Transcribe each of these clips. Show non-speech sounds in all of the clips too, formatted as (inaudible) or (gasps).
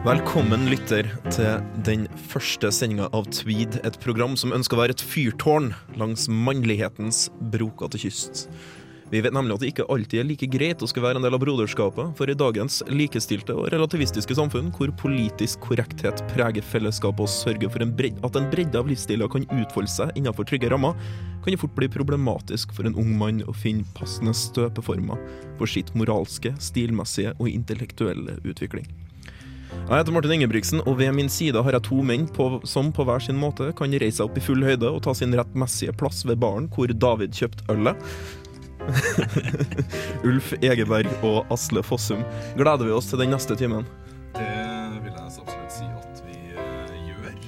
Velkommen lytter til den første sendinga av Tweed, et program som ønsker å være et fyrtårn langs mannlighetens brokete kyst. Vi vet nemlig at det ikke alltid er like greit å skulle være en del av broderskapet, for i dagens likestilte og relativistiske samfunn, hvor politisk korrekthet preger fellesskapet og sørger for en bred, at en bredde av livsstiler kan utfolde seg innenfor trygge rammer, kan det fort bli problematisk for en ung mann å finne passende støpeformer for sitt moralske, stilmessige og intellektuelle utvikling. Jeg heter Martin Ingebrigtsen, og ved min side har jeg to menn på, som på hver sin måte kan reise seg opp i full høyde og ta sin rettmessige plass ved baren hvor David kjøpte ølet. (laughs) Ulf Egeberg og Asle Fossum. Gleder vi oss til den neste timen? Det vil jeg så absolutt si at vi uh, gjør.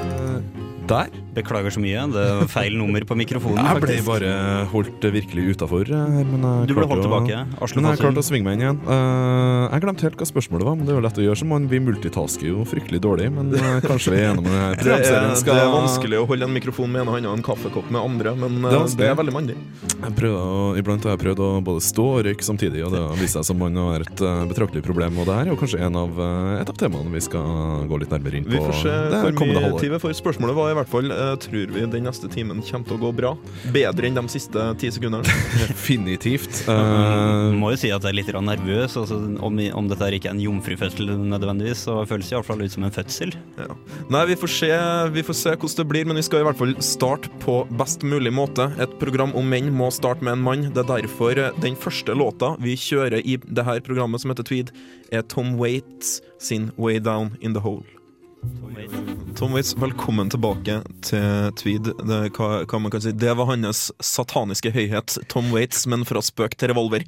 Uh, der. Beklager så mye. Det er feil nummer på mikrofonen. Jeg ble faktisk. bare holdt virkelig utafor jeg Du ble holdt å- tilbake. Aslo Men jeg klarte å svinge meg inn igjen. Uh, jeg glemte helt hva spørsmålet var, men det er jo lett å gjøre som man. Vi multitasker jo fryktelig dårlig, men eh, kanskje vi er enige om Det (laughs) er, programserien skal det er vanskelig å holde en mikrofon med ene hånda og en kaffekopp med andre, men Det er eh, det er veldig mandig. Jeg prøver iblant har jeg prøvd å både stå og røyke samtidig, og det har vist seg som man har et eh, betraktelig problem. Og det her er jo kanskje en av, eh, et av temaene vi skal gå litt nærmere inn på Vi får se det hvor mye tid vi får. Spørsmålet var i hvert fall eh, tror vi den neste timen kommer til å gå bra. Bedre enn de siste ti sekundene. (laughs) Definitivt. Eh, må jo si at jeg er litt nervøs. Altså, om, om dette ikke er en jomfrufødsel nødvendigvis, så føles det iallfall ut som en fødsel. Ja. Nei, vi får, se, vi får se hvordan det blir, men vi skal i hvert fall starte på best mulig måte. Et program om menn må starte med en mann. Det er derfor eh, den første låta vi kjører i det her programmet som heter Tweed, er Tom Waits sin Way Down In The Hole. Tom Waits, velkommen tilbake til Tweed. Det, hva, hva man kan si. det var hans sataniske høyhet, Tom Waits, men fra spøk til revolver.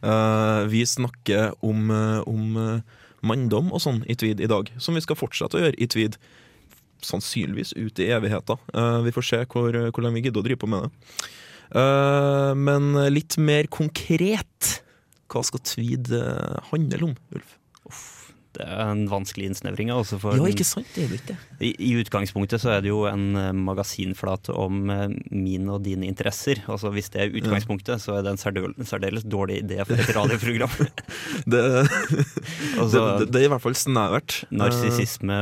Uh, vi snakker om, eh, om eh, manndom og sånn i Tweed i dag, som vi skal fortsette å gjøre i Tweed. Sannsynligvis ut i evigheta. Uh, vi får se hvor, hvor lenge vi gidder å drive på med det. Uh, men litt mer konkret, hva skal Tweed handle om, Ulf? Det er en vanskelig innsnevring. Altså Ja, ikke sant? Det er jo ikke det. I, I utgangspunktet så er det jo en eh, magasinflate om eh, mine og dine interesser. Altså Hvis det er utgangspunktet, så er det en særdeles, særdeles dårlig idé for et radioprogram. (laughs) Det, (laughs) Altså, det, det, det er i hvert fall snevert. Narsissisme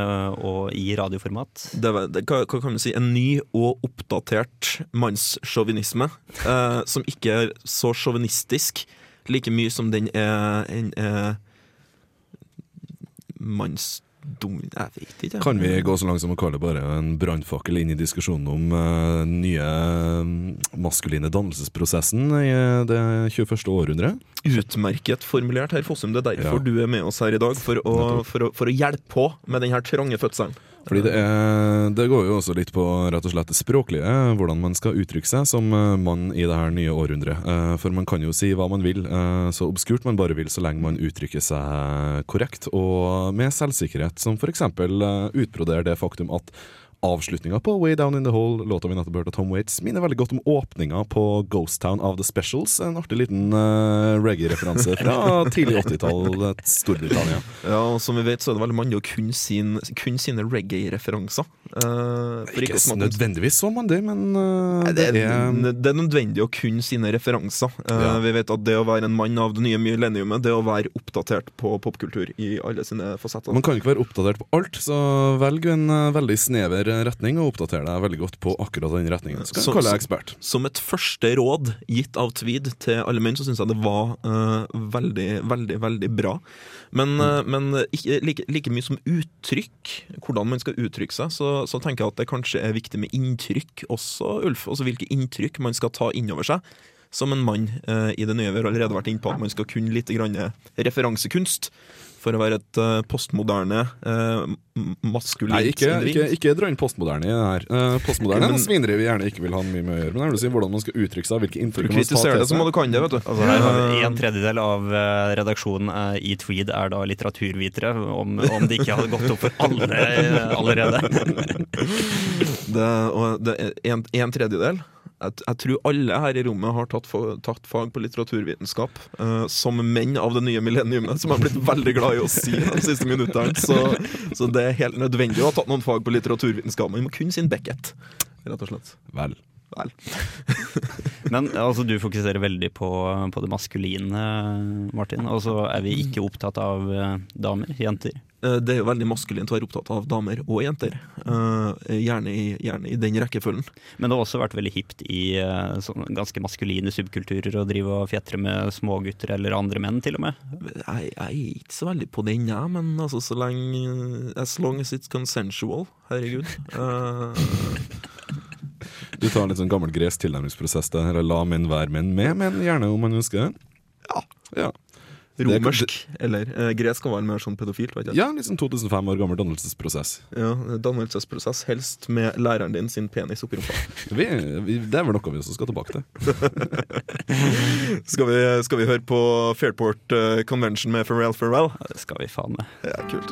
i radioformat. Det, det, hva, hva kan du si? En ny og oppdatert mannssjåvinisme. Eh, som ikke er så sjåvinistisk like mye som den er, en, er mannsdom... Jeg vet ikke. Kan vi gå så langt som å kalle det bare en brannfakkel inn i diskusjonen om eh, nye eh, maskuline dannelsesprosessen i eh, det 21. århundre? Utmerket formulert, herr Fossum. Det er derfor Ja. du er med oss her i dag. For å, for å, for å hjelpe på med den her trange fødselen. Fordi det, er, det går jo også litt på rett og slett det språklige, hvordan man skal uttrykke seg som eh, mann i det her nye århundret. Eh, For man kan jo si hva man vil, eh, så obskurt man bare vil, så lenge man uttrykker seg korrekt og med selvsikkerhet, som f.eks. utbroderer det faktum at Avslutninga på Way Down In The Hole, låta vi nettopp hørte av Tom Waits, minner veldig godt om åpninga på Ghost Town of The Specials. En artig liten uh, reggae-referanse fra (laughs) tidlig 80-tall, Storbritannia. Ja, og Som vi vet, så er det veldig mange å kunne, sin, kunne sine reggae-referanser. Uh, Ikke ikke nødvendigvis så mandig, men uh, det, er, det, er, det er nødvendig å kunne sine referanser. Ja. Vi vet at det å være en mann av det nye millenniumet, det å være oppdatert på popkultur i alle sine fasetter. Man kan ikke være oppdatert på alt, så velg en veldig snever retning og oppdater deg veldig godt på akkurat den retningen. Så kan Så- kalle deg ekspert. Som et første råd gitt av Tweed til alle menn, så syns jeg det var uh, veldig, veldig, veldig bra. Men, uh, men ikke, like, like mye som uttrykk, hvordan man skal uttrykke seg, så, så tenker jeg at det kanskje er viktig med inntrykk også, Ulf. Også hvilke inntrykk man skal ta innover seg. Som en mann uh, i det nye vi har allerede vært inne på, at man skal kunne litt grann referansekunst. For å være et uh, postmoderne, uh, maskulint Nei, ikke, individ. ikke, ikke dra inn postmoderne i det her. Uh, postmoderne (laughs) Men- er noe svineri vi gjerne ikke vil ha mye med å gjøre. Men jeg vil si hvordan man skal uttrykke seg, hvilke inntrykk man skal ta til det, så må du kan det, vet du. Altså her Eh, En tredjedel av eh, redaksjonen eh, i Tweed er da litteraturvitere, om, om det ikke hadde gått opp for alle eh, allerede. (laughs) Det, og det er en, en tredjedel. Jeg, jeg tror alle her i rommet har tatt, tatt fag på litteraturvitenskap. uh, som menn av det nye millenniumet, som har blitt veldig glad i å si de siste minuttene. Så, så det er helt nødvendig å ha tatt noen fag på litteraturvitenskap. Man må kun sin Beckett, rett og slett. Vel. Vel. (laughs) Men altså, du fokuserer veldig på, på det maskuline, Martin. Og så er vi ikke opptatt av eh, damer, jenter. Eh, det er jo veldig maskulint å være opptatt av damer og jenter. Eh, gjerne, i, gjerne i den rekkefølgen. Men det har også vært veldig hipt i sånn ganske maskuline subkulturer å drive og fjetre med smågutter eller andre menn, til og med. Jeg, jeg er ikke så veldig på den, jeg, men altså så lenge As long as it's consensual. Herregud. Uh, (laughs) Du tar en litt sånn gammel gresk tilnærmingsprosess der. La menn være menn med menn, gjerne om man ønsker det. Ja. ja. Romersk. Eller eh, gresk kan være mer sånn pedofilt. Vet jeg. Ja, sånn 2005 år gammel dannelsesprosess. Ja, Dannelsesprosess, helst med læreren din sin penis oppi rumpa. (laughs) Vi, vi, det er vel noe vi også skal tilbake til. (laughs) Skal vi, skal vi høre på Fairport eh, Convention med Pharrell Pharrell? Ja, det skal vi faen med. Ja, kult.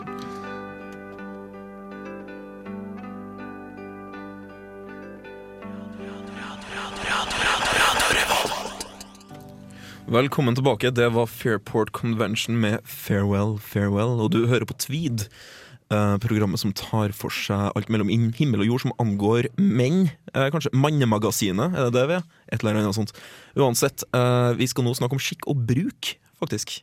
Velkommen tilbake. Det var Fairport Convention med Farewell, Farewell. Og du hører på Tweed, eh, programmet som tar for seg alt mellom himmel og jord som angår menn. Eh, kanskje Mannemagasinet, er det det vi er? Et eller annet sånt. Uansett, eh, vi skal nå snakke om skikk og bruk, faktisk.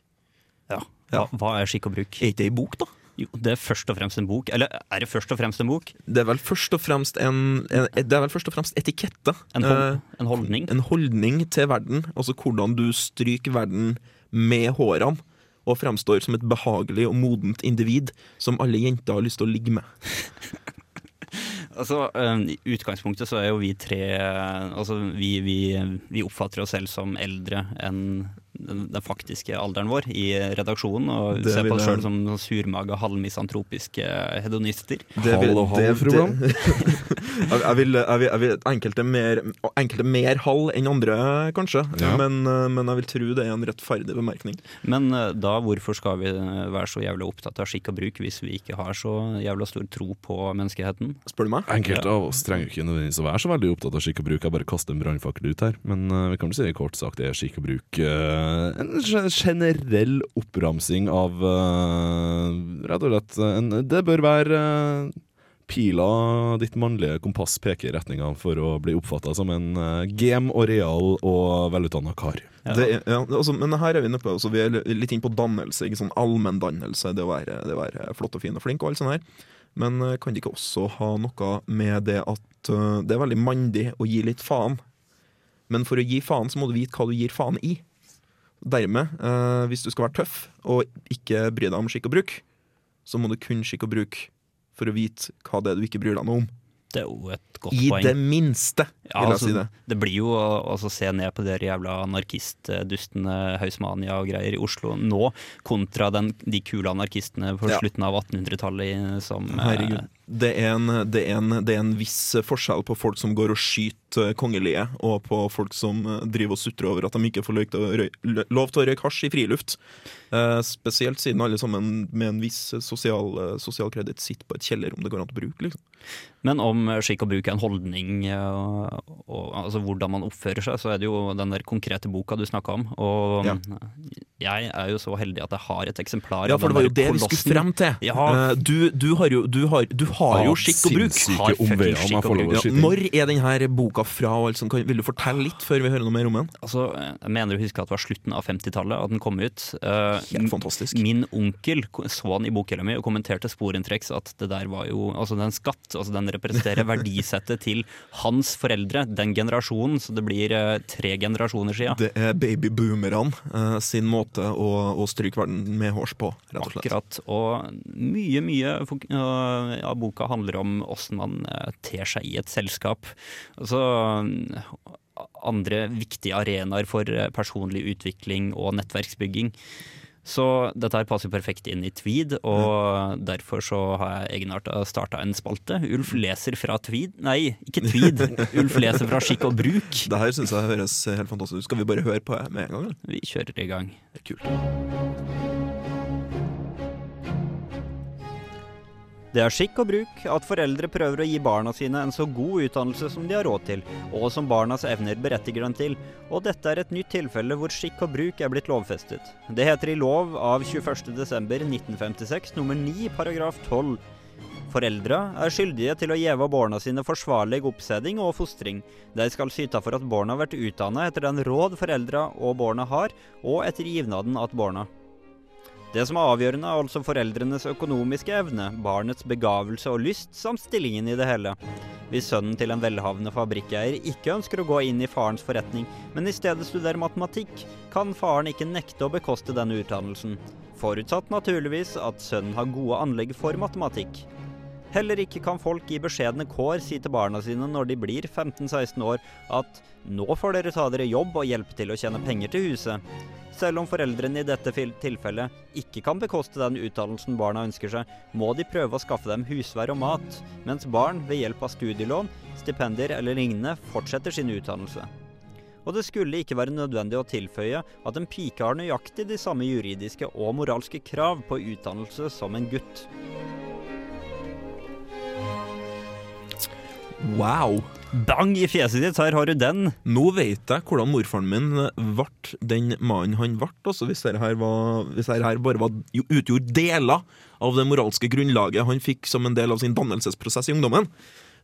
Ja. Ja. Hva, er skikk og bruk? Er ikke det ei bok, da? Jo, det er først og fremst en bok. Eller er det først og fremst en bok? Det er vel først og fremst en, en Det er vel først og fremst etikette. En, Eh, hold, en holdning? en holdning til verden. Altså hvordan du stryker verden med hårene. Og fremstår som et behagelig og modent individ som alle jenter har lyst til å ligge med. (laughs) Altså, eh, I utgangspunktet så er jo vi tre Altså, vi, vi, vi oppfatter oss selv som eldre enn den, den faktiske alderen vår i redaksjonen, og Det ser på oss sjøl som surmaga, halvmisantropiske hedonister. Det vil- Halv og det- halv, det- (laughs) jeg, vil, jeg, vil, jeg vil enkelte mer, enkelte mer halv enn andre, kanskje. Ja. Men, eh, men jeg vil tro det er en rettferdig bemerkning. Men eh, da, hvorfor skal vi være så jævlig opptatt av skikk og bruk hvis vi ikke har så jævla stor tro på menneskeheten? Spør du meg? Enkelte av oss trenger ikke nødvendigvis å være så veldig opptatt av skikk og bruk. Jeg bare kaster en brannfakkel ut her. Men eh, vi kan vel si kort sagt det er skikk og bruk eh, en generell oppramsing av eh, Rett og slett en, Det bør være eh, pila ditt mannlige kompass peker i retninga for å bli oppfatta som en uh, game og real og velutdanna kar. Ja. Det ja, altså, men her er vi nøppe, altså, vi er litt inne på dannelse. Ikke sånn Allmenndannelse, det, å være- det å være flott og fin og flink og alt sånt her. Men uh, kan det ikke også ha noe med det at uh, det er veldig mandig å gi litt faen? Men for å gi faen, så må du vite hva du gir faen i. Dermed, eh, hvis du skal være tøff og ikke bry deg om skikk og bruk, så må du kun skikk og bruk for å vite hva det er du ikke bryr deg noe om. Det er jo et godt I poeng. det minste, Ja, vil jeg altså, si det. det blir jo å altså, se ned på de jævla anarkistdustene Hausmania og greier i Oslo nå, kontra den, de kule anarkistene på Ja. slutten av 1800-tallet som eh, Herregud. Det er, en, det, er en, det er en viss forskjell på folk som går og skyter kongelige, og på folk som eh, driver og sutrer over at de ikke får lov til å røy, lov til å røyke hasj i friluft. Eh, spesielt siden alle sammen med en viss sosial, eh, sosial kreditt sitter på et kjellerrom det går an å bruke. Liksom. Men om skikk og bruk er en holdning, og, og altså hvordan man oppfører seg, så er det jo den der konkrete boka du snakka om. Og Ja. jeg er jo så heldig at jeg har et eksemplar Ja, for det var jo det vi skulle frem til. Ja. Eh, du, du har jo, du har, du har jo skikk og bruk. Har fucking skikk og bruk. Ja, når er denne boka fra? og? Kan, vil du fortelle litt før vi hører noe mer om den? Altså, jeg mener å huske at det var slutten av 50-tallet at den kom ut. Uh, Helt fantastisk. Min onkel så den i bokhylla mi og kommenterte sporentreks at det der var jo Altså, er skatt. Altså, den representerer (laughs) verdisettet til hans foreldre, den generasjonen. Så det blir uh, tre generasjoner sia. Det er babyboomerne uh, sin måte å, å stryke verden med hårs på, rett og slett. Akkurat. Og mye, mye fok- øh, av boka handler om åssen man øh, ter seg i et selskap. Altså øh, andre viktige arenaer for øh, personlig utvikling og nettverksbygging. Så dette her passer perfekt inn i Tweed, og derfor så har jeg egenarta starta en spalte. Ulf leser fra Tweed Nei, ikke Tweed. (laughs) Ulf leser fra Skikk og bruk. Det her syns jeg høres helt fantastisk ut. Skal vi bare høre på med en gang? eller? Vi kjører i gang. Det er kult. Det er skikk og bruk at foreldre prøver å gi barna sine en så god utdannelse som de har råd til, og som barnas evner berettiger dem til, og dette er et nytt tilfelle hvor skikk og bruk er blitt lovfestet. Det heter i lov av 21.12.1956 nummer 9 paragraf 12. Foreldra er skyldige til å gjeve barna sine forsvarlig oppseding og fostring. De skal syte for at barna blir utdannet etter den råd foreldra og barna har, og etter givnaden at barna. Det som er avgjørende, er altså foreldrenes økonomiske evne, barnets begavelse og lyst, samt stillingen i det hele. Hvis sønnen til en velhavende fabrikkeier ikke ønsker å gå inn i farens forretning, men i stedet studerer matematikk, kan faren ikke nekte å bekoste denne utdannelsen. Forutsatt naturligvis at sønnen har gode anlegg for matematikk. Heller ikke kan folk i beskjedne kår si til barna sine når de blir 15-16 år at nå får dere ta dere jobb og hjelpe til å tjene penger til huset. Selv om foreldrene i dette tilfellet ikke kan bekoste den utdannelsen barna ønsker seg, må de prøve å skaffe dem husvær og mat, mens barn ved hjelp av studielån, stipendier eller lignende fortsetter sin utdannelse. Og det skulle ikke være nødvendig å tilføye at en pike har nøyaktig de samme juridiske og moralske krav på utdannelse som en gutt. Wow! Bang i fjeset ditt, her har du den! Nå vet jeg hvordan morfaren min ble den mannen han ble. Altså, hvis dette her, var, hvis dette her bare var, utgjorde deler av det moralske grunnlaget han fikk som en del av sin dannelsesprosess i ungdommen,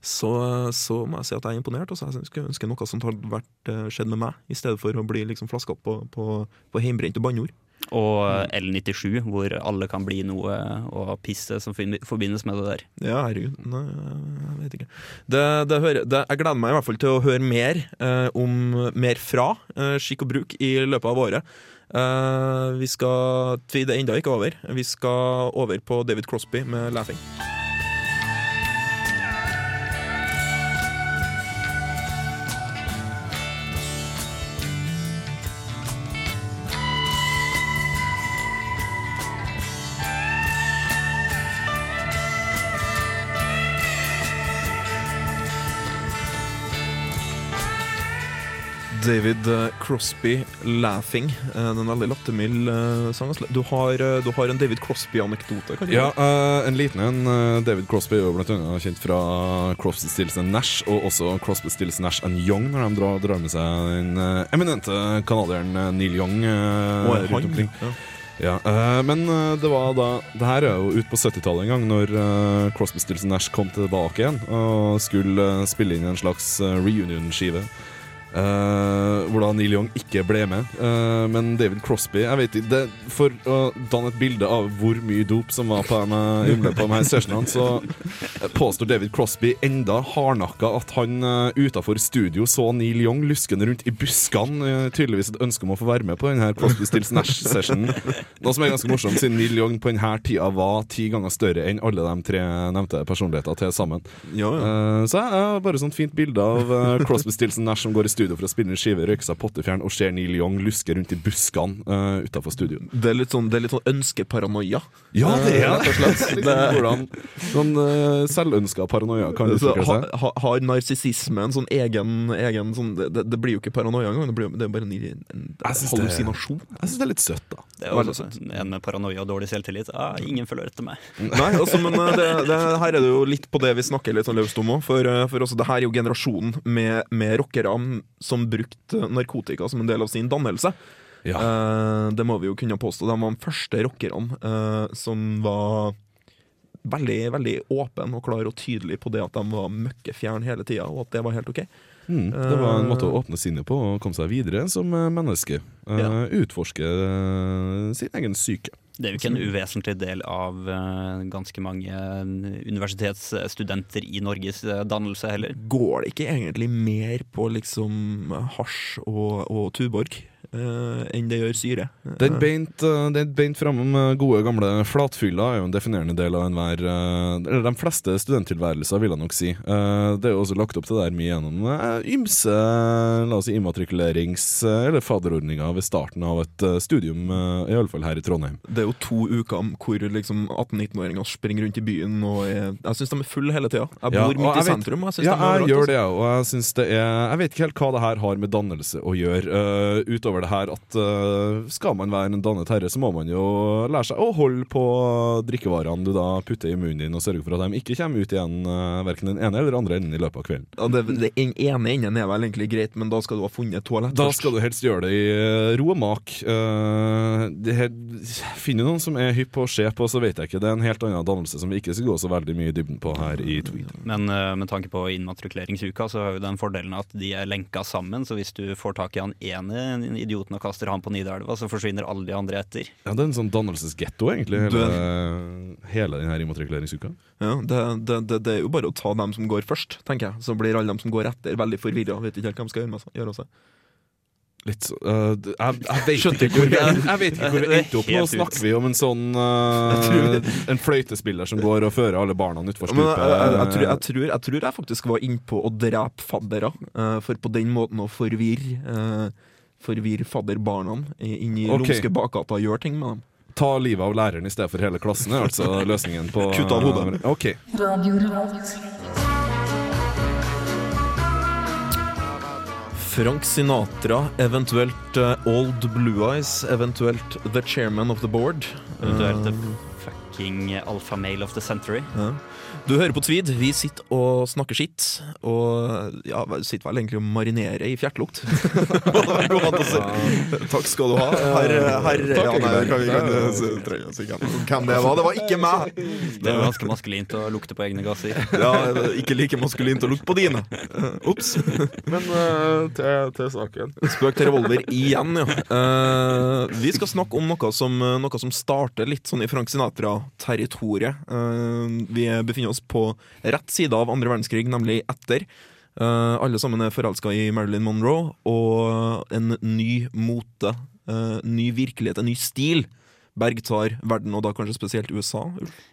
så, så må jeg si at jeg er imponert. Altså, jeg skulle ønske noe sånt hadde vært, eh, skjedd med meg, i stedet for å bli liksom flaska opp på, på, på heimbrente banneord. Og L97, hvor alle kan bli noe og pisse som forbindes med det der. Ja, herregud. Nei, jeg vet ikke. Det, det hører, det, jeg gleder meg i hvert fall til å høre mer eh, om mer fra eh, skikk og bruk i løpet av året. Eh, vi skal Det er ennå ikke over. Vi skal over på David Crosby med 'Laughing'. David eh, Crosby 'Laughing'. Det er en veldig lattermild eh, sang. Du har, eh, du har en David Crosby-anekdote? Ja, uh, en liten en. David Crosby er blant annet kjent fra Crosby, Stills Nash, og også Crosby, Stills Nash and Young, når de drar, drar med seg den eminente canadieren Neil Young uh, og rundt omkring. Ja. Ja, uh, men det var da Det her er jo ut på 70-tallet en gang, når uh, Crosby, Stills Nash kom tilbake igjen og skulle uh, spille inn en slags reunion-skive. Uh, hvor Neil Young ikke ble med. Uh, men David Crosby jeg vet ikke, det, For å danne et bilde av hvor mye dop som var på denne, på så påstår David Crosby enda hardnakka at han uh, utafor studio så Neil Young luskende rundt i buskene. Uh, tydeligvis et ønske om å få være med på denne Crosby Stills Nash-sessionen. Noe som er ganske morsomt, siden Neil Young på denne tida var ti ganger større enn alle de tre nevnte personligheter til sammen. Ja, ja. så jeg har bare sånt fint bilde av Crosby Stills Nash som går i studio studio for å spille en skive, røyke seg pottefjern og ser Neil Young luske rundt i buskene uh, utafor studio. Det er litt sånn, det er litt sånn ønskeparanoia. Ja, det er rett og slett. (laughs) det, hvordan sånn uh, selvønska paranoia kan utvikle seg. Ha, har narsissisme en sånn egen, egen sånn, det, det, blir jo ikke paranoia engang, det, det er bare en, en, en hallusinasjon. jeg syns det er litt søtt, da. Det er også En med paranoia og dårlig selvtillit. Ah, ingen følger etter meg. (laughs) Nei, altså, men eh, det, det, her er det jo litt på det vi snakker litt sånn løst om òg. For, for også, det her er jo generasjonen med, med rockere som brukte narkotika som en del av sin dannelse. Ja. Uh, det må vi jo kunne påstå. De var de første rockerne uh, som var veldig veldig åpen og klar og tydelig på det at de var møkkefjern hele tida, og at det var helt OK. Mm, det var en måte å åpne sinnet på og komme seg videre som menneske. Uh, ja. Utforske sin egen syke. Det er jo ikke en uvesentlig del av uh, ganske mange universitetsstudenter i Norges uh, dannelse heller. Går det ikke egentlig mer på liksom hasj og, og Tuborg? Uh, enn det gjør syre. Den beint, uh, beint beint med gode, gamle flatfyller er jo en definerende del av enhver uh, Eller de fleste studenttilværelser, vil jeg nok si. Uh, det er jo også lagt opp til det der mye gjennom ymse la oss si, immatrikulerings- eller fadderordninger ved starten av et studium, i alle fall her i Trondheim. Det er jo to uker hvor liksom 18-19-åringer springer rundt i byen og er, Jeg syns de er fulle hele tida. Jeg bor midt i vet, sentrum. Jeg ja, jeg gjør det, og jeg syns det er Jeg vet ikke helt hva det her har med dannelse å gjøre, utover over det her at uh, skal man være en dannet herre, så må man jo lære seg å holde på drikkevarene du da putter i munnen din, og sørge for at de ikke kommer ut igjen uh, verken den ene eller den andre enden i løpet av kvelden. Ja, det, det ene enden er vel egentlig greit, men da skal du ha funnet et toalett Da skal du helst gjøre det i uh, ro og mak. Uh, her, finner noen som er hypp på å se på, så vet jeg ikke. Det er en helt annen dannelse som vi ikke skal gå så veldig mye i dybden på her i Tweed. Men uh, med tanke på innmatrikuleringsuka, så har jo den fordelen at de er lenka sammen, så hvis du får tak i han ene i idioten og kaster han på Nidelva, så forsvinner alle de andre etter. Ja, Det er en sånn dannelsesgetto, egentlig, hele, hele, hele denne immatrikuleringsuka. Ja, det, det, det, det er jo bare å ta dem som går først, tenker jeg. Så blir alle dem som går etter, veldig forvirra. Vet ikke helt hva de skal gjøre med seg. Gjøre seg. Litt så, øh, jeg, jeg, vet ikke hvor vi, jeg, jeg vet ikke hvor vi Det endte opp. Nå snakker vi om en sånn (laughs) uh, En fløytespiller som går og fører alle barna utfor stupet. jeg, jeg, tror, jeg, tror, jeg tror jeg faktisk var innpå å drepe faddere, uh, for på den måten å forvirre uh, Forvirre fadderbarna i- inn i okay. lumske bakgater og gjøre ting med dem. Ta livet av læreren i stedet for hele klassen, er altså (laughs) løsningen på Kutt av hodet. Ok. Frank Sinatra, eventuelt eh, Old Blue Eyes, eventuelt The Chairman of the Board. Eventuelt Eh, Fucking alfa Male of the Century. Ja. Du hører på Tvid. Vi sitter og snakker skitt. Og ja, sitter vel egentlig og marinerer i fjertlukt. Må det vel gå an å si. Takk skal du ha. Herr her, ja, ikke hvem det var. Det var ikke meg! (laughs) Det er ganske maskulint å lukte på egne gasser. (laughs) Ja, ikke like maskulint å lukte på dine. Eh, Ops. (laughs) Men uh, til, til saken. Spøk til revolver igjen, ja. Uh, vi skal snakke om noe som, noe som starter litt sånn i Frank Sinatra-territoriet. Eh, vi befinner oss på rett side av andre verdenskrig, nemlig etter. Eh, alle sammen er forelska i Marilyn Monroe, og en ny mote, eh, ny virkelighet, en ny stil. Bergtar verden, og da kanskje spesielt USA.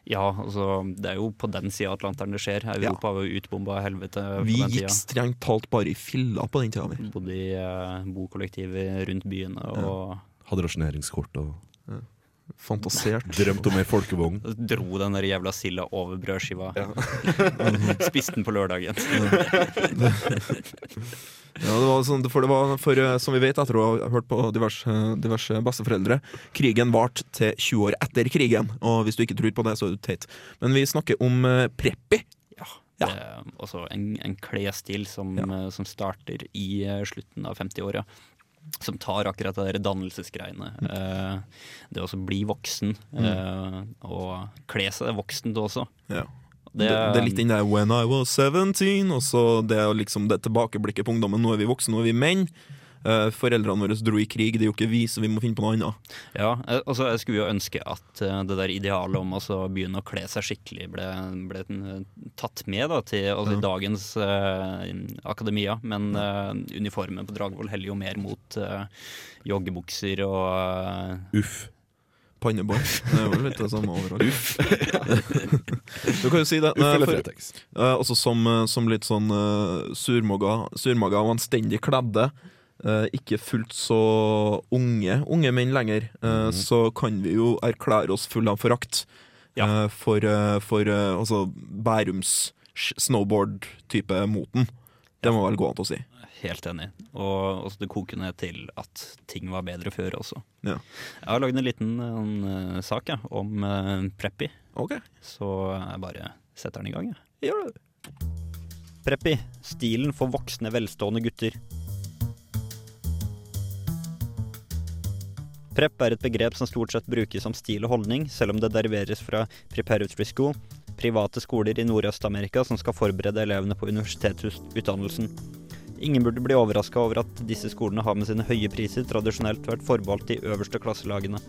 Ja, altså, det er jo på den sida Atlanteren det skjer. Europa var jo utbomba helvete på Vi den gikk tida. strengt talt bare i filla på den tida. vi. Bodde i eh, bokollektiver rundt byene og Hadde rasjoneringskort og Fantasert. drømt om ei folkevogn. dro den der jævla silda over brødskiva. (laughs) Spiste den på lørdagen. Ja, det var sånn, for det var, for, eh, som vi vet etter å ha hørt på diverse, diverse besteforeldre, krigen varte til 20 år etter krigen. Og hvis du ikke tror på det, så er du teit. Men vi snakker om eh, preppi. Ja. Ja. Det er også en, en klesstil som, ja. som starter i eh, slutten av 50-åra. Som tar akkurat det dannelsesgreiene. Eh, det å bli voksen. eh, og kle seg voksent også. Ja. Det, Det, det er litt den der 'when I was 17', og så det liksom det tilbakeblikket på ungdommen. Nå er vi voksne, nå er vi menn. Eh, foreldrene våre dro i krig, det er jo ikke vi, så vi må finne på noe annet. Ja, eh, altså Jeg skulle jo ønske at eh, det der idealet om å så begynne å kle seg skikkelig ble, ble eh, tatt med da til altså, Ja. dagens uh, akademia. Men uh, uniformen på Dragvoll heller jo mer mot eh, joggebukser og eh, Uff. Pannebånd. (laughs) Det er vel litt det samme overalt. (laughs) du kan jo si det. Uff eh, for- Fretex. Eh, også som, eh, som litt sånn uh, surmaga, surmaga og anstendig kledde. Eh, ikke fullt så unge unge menn lenger. Mhm. Så kan vi jo erklære oss fulle av forakt Ja. eh, for, for altså Bærums snowboard-type moten. Det må vel gå an å si. Helt enig. Og det koker ned til at ting var bedre før også. Ja. Jeg har lagd en liten en, sak ja, om uh, Preppy, Okay. så jeg bare setter den i gang. Ja. gjør det. Preppy, stilen for voksne, velstående gutter. Prep er et begrep som stort sett brukes som stil og holdning, selv om det deriveres fra preparatory school, private skoler i Nordøst-Amerika som skal forberede elevene på universitetsutdannelsen. Ingen burde bli overraska over at disse skolene har med sine høye priser tradisjonelt vært forbeholdt de øverste klasselagene.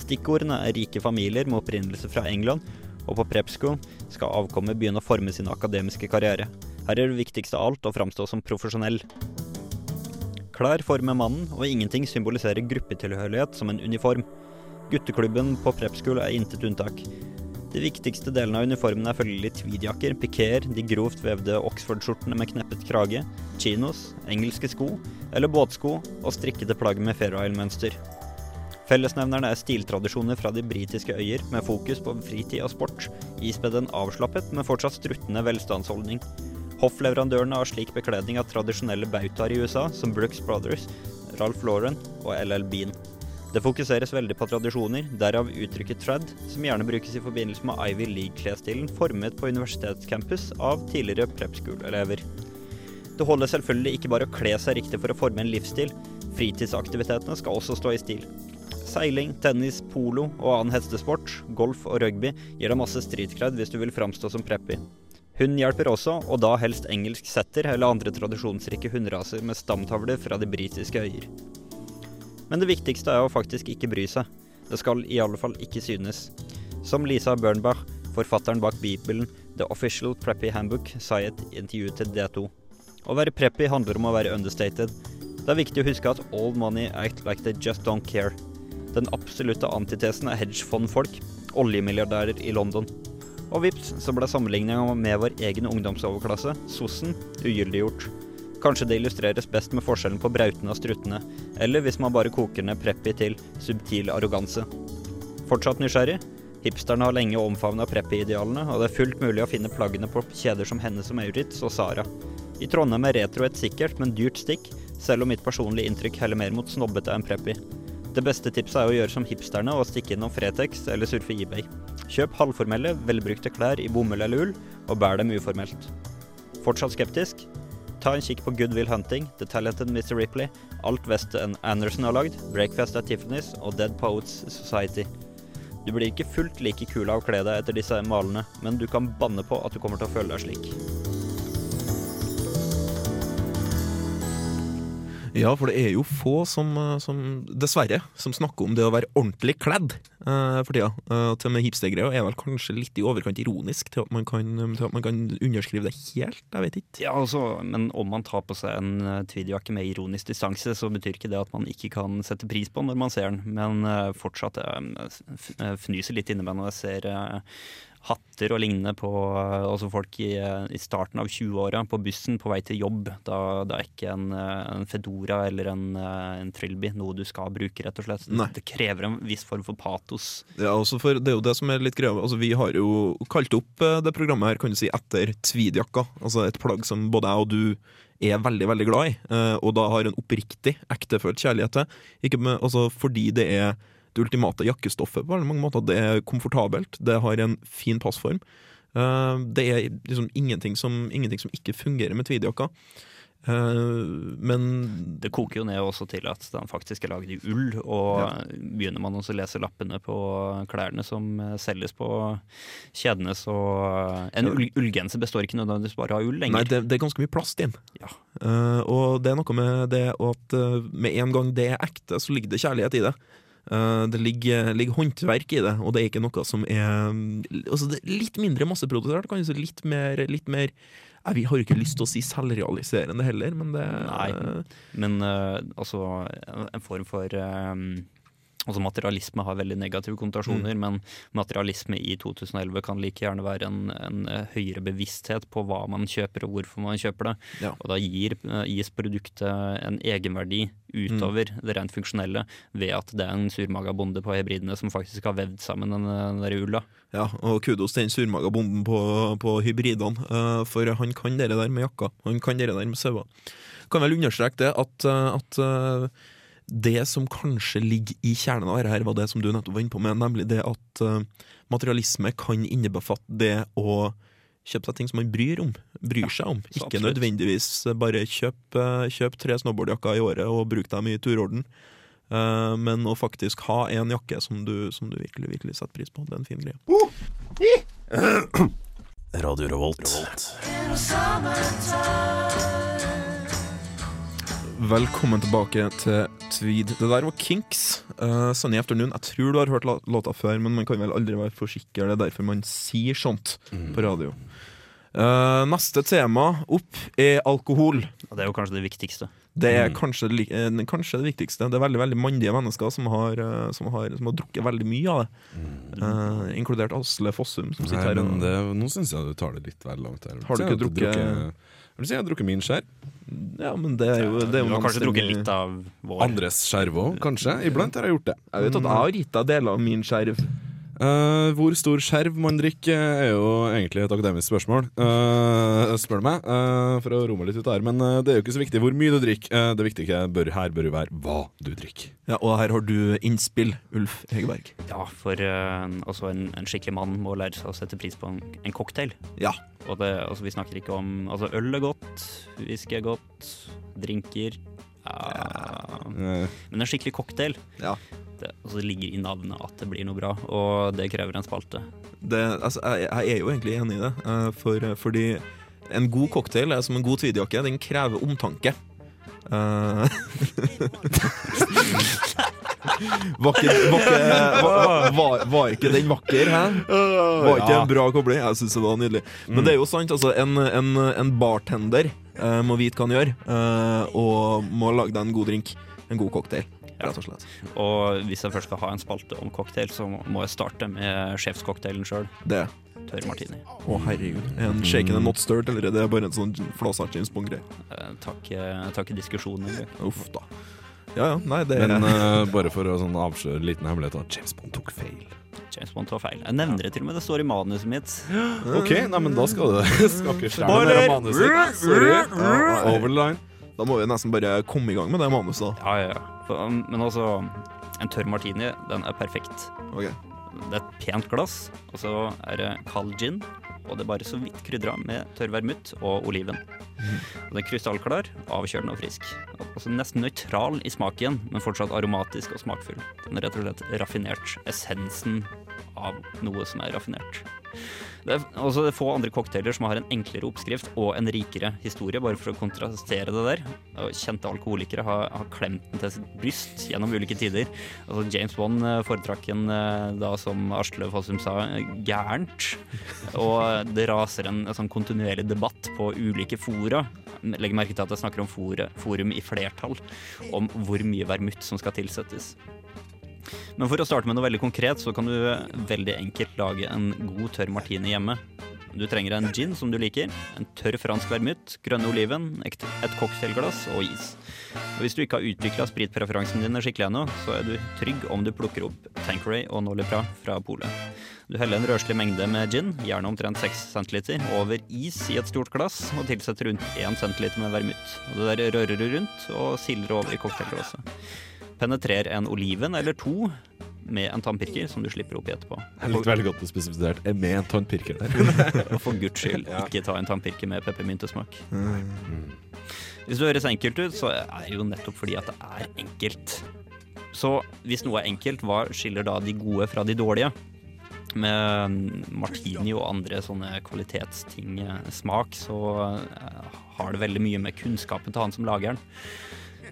Stikkordene er rike familier med opprinnelse fra England, og på prep school skal avkommet begynne å forme sin akademiske karriere. Her er det viktigste av alt å framstå som profesjonell. Klær former mannen, og ingenting symboliserer gruppetilhørighet som en uniform. Gutteklubben på prep er intet unntak. De viktigste delene av uniformen er følgelig tweedjakker, pikeer, de grovt vevde Oxford-skjortene med kneppet krage, chinos, engelske sko eller båtsko og strikkede plagg med Fair Isle-mønster. Fellesnevnerne er stiltradisjoner fra de britiske øyer med fokus på fritid og sport, ispedd en avslappet, men fortsatt struttende velstandsholdning. Hoffleverandørene har slik bekledning av tradisjonelle bautaer i USA, som Brooks Brothers, Ralph Lauren og LL Bean. Det fokuseres veldig på tradisjoner, derav uttrykket trad, som gjerne brukes i forbindelse med Ivy League-klesstilen formet på universitetscampus av tidligere prep school-elever. Det holder selvfølgelig ikke bare å kle seg riktig for å forme en livsstil, fritidsaktivitetene skal også stå i stil. Seiling, tennis, polo og annen hestesport, golf og rugby gir deg masse streetcred hvis du vil framstå som preppy. Hund hjelper også, og da helst engelsk setter eller andre tradisjonsrike hunderaser med stamtavler fra de britiske øyer. Men det viktigste er å faktisk ikke bry seg. Det skal i alle fall ikke synes. Som Lisa Bernbach, forfatteren bak Bibelen The Official Preppy Handbook, sa i et intervju til D2. Å være preppy handler om å være understated. Det er viktig å huske at all money act like they just don't care. Den absolutte antitesen er hedgefondfolk, oljemilliardærer i London. Og vips, så ble sammenligninga med vår egen ungdomsoverklasse, sossen, ugyldiggjort. Kanskje det illustreres best med forskjellen på brautene og struttene, eller hvis man bare koker ned preppy til subtil arroganse. Fortsatt nysgjerrig? Hipsterne har lenge omfavna preppy-idealene, og det er fullt mulig å finne plaggene på kjeder som Hennes og Maurits og Sara. I Trondheim er retro et sikkert, men dyrt stikk, selv om mitt personlige inntrykk heller mer mot snobbete enn preppy. Det beste tipset er å gjøre som hipsterne og stikke innom Fretex eller surfe eBay. Kjøp halvformelle, velbrukte klær i bomull eller ull, og bær dem uformelt. Fortsatt skeptisk? Ta en kikk på Good Will Hunting, The Talented Mr. Ripley, alt Weston Anderson har lagd, Breakfast at Tiffany's og Dead Poets Society. Du blir ikke fullt like kul av å kle deg etter disse malene, men du kan banne på at du kommer til å føle deg slik. Ja, for det er jo få som, eh, som dessverre, som snakker om det å være ordentlig kledd uh, for tida. Uh, til og med hipstergreia er vel kanskje litt i overkant ironisk til at man kan, at man kan underskrive det helt. Jeg vet ikke. Ja, altså, Men om man tar på seg en tweedjakke med ironisk distanse, så betyr ikke det at man ikke kan sette pris på når man ser den. Men uh, fortsatt uh, fnyser litt inni meg når jeg ser hatter og lignende på altså folk i, i starten av 20-åra på bussen på vei til jobb. Da, da er ikke en, en Fedora eller en, en Trilby noe du skal bruke, rett og slett. Nei. Det krever en viss form for patos. Ja, for det er jo det som er litt greia. Altså, vi har jo kalt opp eh, det programmet her kan du si, etter tweedjakka. Altså et plagg som både jeg og du er veldig veldig glad i, eh, og da har en oppriktig, ektefølt kjærlighet til. Ikke med, altså, fordi det er det ultimate jakkestoffet på veldig mange måter. Det er komfortabelt, det har en fin passform. Uh, det er liksom ingenting som, ingenting som ikke fungerer med tweedjakka. Uh, men Det koker jo ned også til at den faktisk er laget i ull, og ja. begynner man også å lese lappene på klærne som eh, selges på kjedene, så En ull, ullgenser består ikke nødvendigvis bare av ull lenger. Nei, det, det er ganske mye plast i den. Ja. Og det er noe med det at med en gang det er ekte, så ligger det kjærlighet i det. Uh, det ligger, ligger, håndverk i det, og det er ikke noe som er altså det er Litt mindre masseprodusert, kanskje litt mer, litt mer jeg har jo ikke lyst til å si selvrealiserende heller, men det Nei, men uh, altså en form for um Altså Materialisme har veldig negative konnotasjoner, mm. men materialisme i 2011 kan like gjerne være en, en, eh, høyere bevissthet på hva man kjøper og hvorfor man kjøper det. Ja. Og da gir, eh, gis produktet en egenverdi utover mm. det rent funksjonelle ved at det er en surmaga bonde på hybridene som faktisk har vevd sammen den, den der ulla. Ja, og kudos til den surmaga bonden på, på hybridene, uh, for han kan det der med jakka. Han kan det der med sauer. Kan vel understreke det at, at det som kanskje ligger i kjernen av dette, her var det som du nettopp var inne på med, nemlig det at uh, materialisme kan innebefatte det å kjøpe seg ting som man bryr, om, bryr seg om. Ja, Ikke nødvendigvis bare kjøp, kjøp tre snowboardjakker i året og bruk dem i turorden. Uh, men å faktisk ha en jakke som du, som du virkelig, virkelig setter pris på. Det er en fin greie. Radio Revolt. Velkommen tilbake til Tweed. Det der var Kinks. Uh, Sunny Afternoon. Jeg tror du har hørt låta før, men man kan vel aldri være for sikker. Det er derfor man sier sånt mm. på radio. Uh, neste tema opp er alkohol. Og det er jo kanskje det viktigste. Det er mm. kanskje, uh, kanskje, det viktigste. Det er veldig veldig mandige mennesker som har, uh, som har, som har drukket veldig mye av det. Mm. inkludert Asle Fossum, som sitter Nei, her. Det, nå syns jeg du tar det litt vel langt her. Har du ikke drukket, drukket du si jeg har drukket min skjær. Ja, men det er jo, det er jo Du har kanskje drukket litt av vår? Andres skjerv òg, kanskje. Iblant har jeg gjort det. Jeg vet at jeg har gitt deg deler av min skjerv. Uh, hvor stor skjerv man drikker, er jo egentlig et akademisk spørsmål. Uh, spør du meg, uh, for å roe meg litt ut her. Men det er jo ikke så viktig hvor mye du drikker. det viktige bør, her bør jo være hva du drikker. Ja, Og her har du innspill, Ulf Hegerberg. Ja, for altså en, en, skikkelig mann må lære seg å sette pris på en, en cocktail. Ja. Og det, altså, vi snakker ikke om altså, Øl er godt, whisky er godt, drinker ja. Men en skikkelig cocktail ja det, altså det ligger i navnet at det blir noe bra, og det krever en spalte. Det, altså, jeg, jeg, er jo egentlig enig i det, eh, for, fordi en god cocktail er som en god tweedjakke. Den krever omtanke. Eh, (laughs) var, ikke, var, var, var, var ikke den vakker, hæ? Var ikke en bra kobling? Jeg syns det var nydelig. Men det er jo sant, altså. En, en, en bartender eh, må vite hva han gjør, uh, og må lage deg en god drink. En god cocktail, rett og slett. Og hvis jeg først skal ha en spalte om cocktail, så må jeg starte med sjefscocktailen sjøl. Det. Tørr martini. Å, herregud. Er en shaken and not stirred, eller det er bare en sånn flåsa James Bond-greie? Eh, Takk, eh, takk i diskusjonen. Uff, da. Ja ja, nei, det er Men bare for å sånn avsløre en liten hemmelighet, da. James Bond tok feil. James Bond tar feil. Jeg nevner det til og med, det står i manuset mitt. (gasps) OK, nei, men da skal du (laughs) skal ikke stjele mer av manuset. Sorry. Over the line. Da må vi nesten bare komme i gang med det manuset. Ja, Ja, ja. For, um, Men altså, en tørr martini, den er perfekt. Ok. Det er et pent glass, og så er det kald gin. Og det er bare så vidt krydra med tørr vermut og oliven. (laughs) Og Den er krystallklar, avkjølende og frisk. Altså Nesten nøytral i smaken, men fortsatt aromatisk og smakfull. Den er rett og slett raffinert. Essensen av noe som er raffinert. Det er også få andre cocktailer som har en enklere oppskrift og en rikere historie, bare for å kontrastere det der. Kjente alkoholikere har, har klemt den til sitt bryst gjennom ulike tider. Altså James Bond eh, foretrakk en eh, da, som Asle Fossum sa, gærent. Og det raser en, en sånn kontinuerlig debatt på ulike fora. Legg merke til at jeg snakker om forum i flertall, om hvor mye vermut som skal tilsettes. Men for å starte med noe veldig konkret, så kan du veldig enkelt lage en god tørr martini hjemme. Du trenger en gin som du liker, en tørr fransk vermut, grønne oliven, et cocktailglass og is. Og hvis du ikke har utvikla spritpreferansene dine skikkelig ennå, så er du trygg om du plukker opp Tanqueray og nolipra fra polet. Du heller en røslig mengde med gin, gjerne omtrent 6 cl, over is i et stort glass, og tilsetter rundt 1 cl med vermut. Og det der rører du rundt og sildrer over i cocktailglasset. Penetrer en oliven eller to med en tannpirker som du slipper opp i etterpå. Jeg likte veldig godt det spesifisert. Er med en tannpirker der. (laughs) Og for guds skyld, ikke ta en tannpirker med peppermyntesmak. Hvis det høres enkelt ut, så er det jo nettopp fordi at det er enkelt. Så hvis noe er enkelt, hva skiller da de gode fra de dårlige? Med martini og andre sånne kvalitetsting, eh, smak, så eh, har det veldig mye med kunnskapen til han som lager den.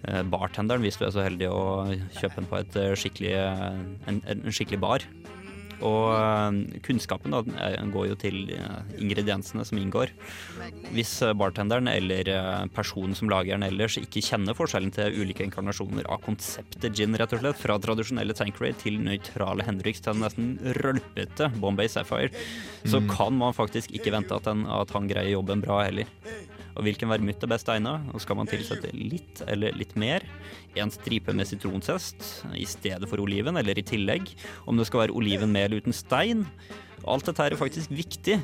Eh, Bartenderen, hvis du er så heldig å kjøpe den på et eh, skikkelig, eh, en, en skikkelig bar. Og kunnskapen da, går jo til ingrediensene som inngår. Hvis bartenderen eller personen som lager den ellers ikke kjenner forskjellen til ulike inkarnasjoner av konseptet gin, rett og slett, fra tradisjonelle Tanqueray til nøytrale Henriks til nesten rølpete Bombay Sapphire, så kan man faktisk ikke vente at, den, at han greier jobben bra heller. Og hvilken vermut er best egnet? Og skal man tilsette litt eller litt mer? En stripe med sitronsest i stedet for oliven, eller i tillegg? Om det skal være oliven med eller uten stein? Alt dette er faktisk viktig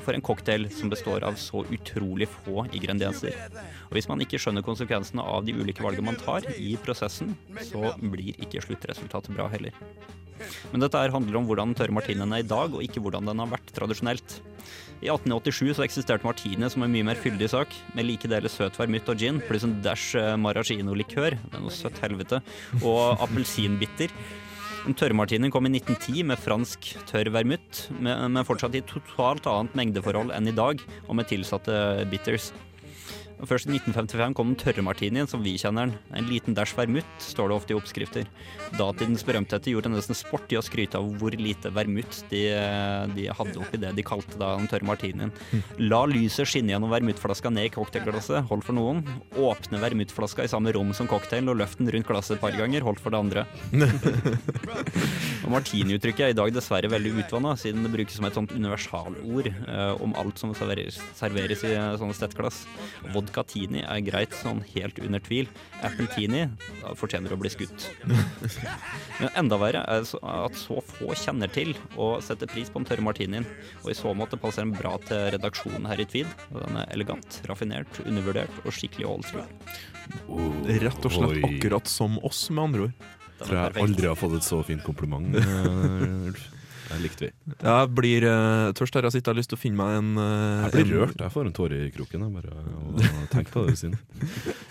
for en cocktail som består av så utrolig få ingredienser. Og hvis man ikke skjønner konsekvensene av de ulike valgene man tar i prosessen, så blir ikke sluttresultatet bra heller. Men dette handler om hvordan tørre martinien er i dag, og ikke hvordan den har vært tradisjonelt. I 1887 så eksisterte martini som en mye mer fyldig sak, med like deler søt vermut og gin, pluss en dash eh, maraschino-likør, det er noe søtt helvete, og (laughs) appelsinbitter. En tørre kom i 1910 med fransk tørr vermut, men men fortsatt i totalt annet mengdeforhold enn i dag, og med tilsatte bitters. Først i 1955 kom den tørre martinien, som vi kjenner den. En liten dash vermut, står det ofte i oppskrifter. Datidens berømtheter gjorde nesten sport i å skryte av hvor lite vermut de, de hadde oppi det de kalte da den tørre martinien. La lyset skinne gjennom vermutflaska ned i cocktailglasset, holdt for noen. Åpne vermutflaska i samme rom som cocktailen og løft den rundt glasset et par ganger, holdt for det andre. Martini-uttrykket er i dag dessverre veldig utvanna, siden det brukes som et sånt universalord eh, om alt som serveres, serveres i eh, sånne stettglass. Vodkatini er greit sånn helt under tvil. Appletini fortjener å bli skutt. (laughs) Men enda verre er at så få kjenner til og setter pris på den tørre martinien. Og i så måte passer den bra til redaksjonen her i Tweed. Og den er elegant, raffinert, undervurdert og skikkelig old school. Rett og slett akkurat som oss, med andre ord. Tror jeg aldri har fått et så fint kompliment. (laughs) (laughs) eh, Det likte vi. Jeg blir uh, tørst her. Jeg sitter og har lyst til å finne meg en uh, Jeg blir rørt. Jeg får en tåre i kroken. Jeg bare og (laughs) tenk på det siden.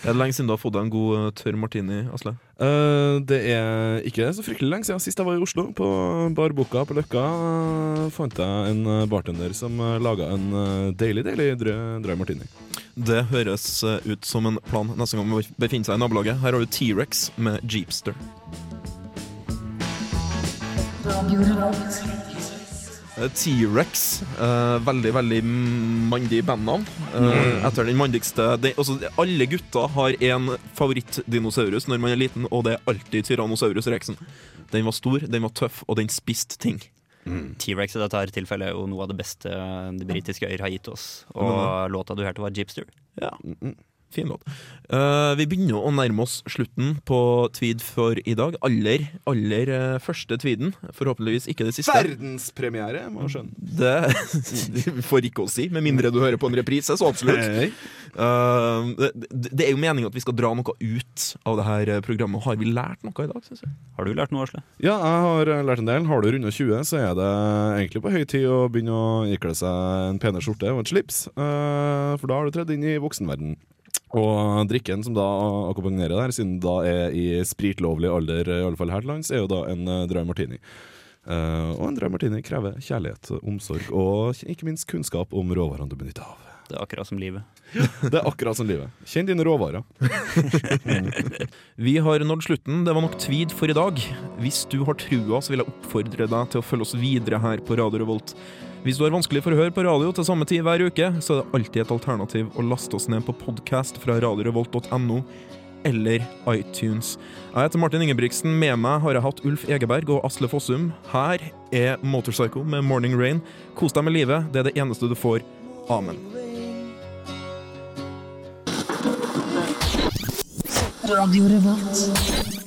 Er det lenge siden du har fått deg en god eh, tørr martini, Asle? Uh, det er ikke så fryktelig lenge siden sist jeg var i Oslo. På Bar Boka på Løkka eh, fant jeg en eh, bartender som laga en eh, deilig, deilig dry martini. Det høres eh, ut som en plan neste gang man befinner seg i nabolaget. Her har du T-rex med Jeepster. Eh, T-rex. Uh, veldig, veldig mandig bandnavn. Eh, etter den mandigste det, også, Alle gutter har én favorittdinosaurus når man er liten, og det er alltid Tyrannosaurus rexen. Den var stor, den var tøff, og den spiste ting. T-rex i dette tilfellet er jo noe av det beste de britiske øyer har gitt oss. Og låta du hørte, var Jeepster. Ja, fin låt. Uh, vi begynner å nærme oss slutten på Tweed for i dag. Aller, aller uh, første Tweeden. Forhåpentligvis ikke det siste. Verdenspremiere, må du skjønne. Det (laughs) får ikke å si, med mindre du hører på en reprise, så absolutt. Eh, det, det er jo meningen at vi skal dra noe ut av det her programmet. Har vi lært noe i dag, syns jeg? Har du lært noe, Asle? Ja, jeg har lært en del. Har du runda 20, så er det egentlig på høy tid å begynne å ikle seg en penere skjorte og et slips. eh, For da har du tredd inn i voksenverden. Og drikken som da akkompagnerer der, siden da er i spritlovlig alder, i alle fall her til lands, er jo da en uh, dry martini. Uh, og en dry martini krever kjærlighet, omsorg og ikke minst kunnskap om råvarene du benytter av. Det er akkurat som livet. (laughs) Det er akkurat som livet. Kjenn dine råvarer. (laughs) Vi har nådd slutten. Det var nok Tweed for i dag. Hvis du har trua, så vil jeg oppfordre deg til å følge oss videre her på Radio Revolt. Hvis du har vanskelig for å høre på radio til samme tid hver uke, så er det alltid et alternativ å laste oss ned på podkast fra radiorevolt.no eller iTunes. Jeg heter Martin Ingebrigtsen. Med meg har jeg hatt Ulf Egeberg og Asle Fossum. Her er Motorcycle med Morning Rain. Kos deg med livet. Det er det eneste du får. Amen. Radio Revolt.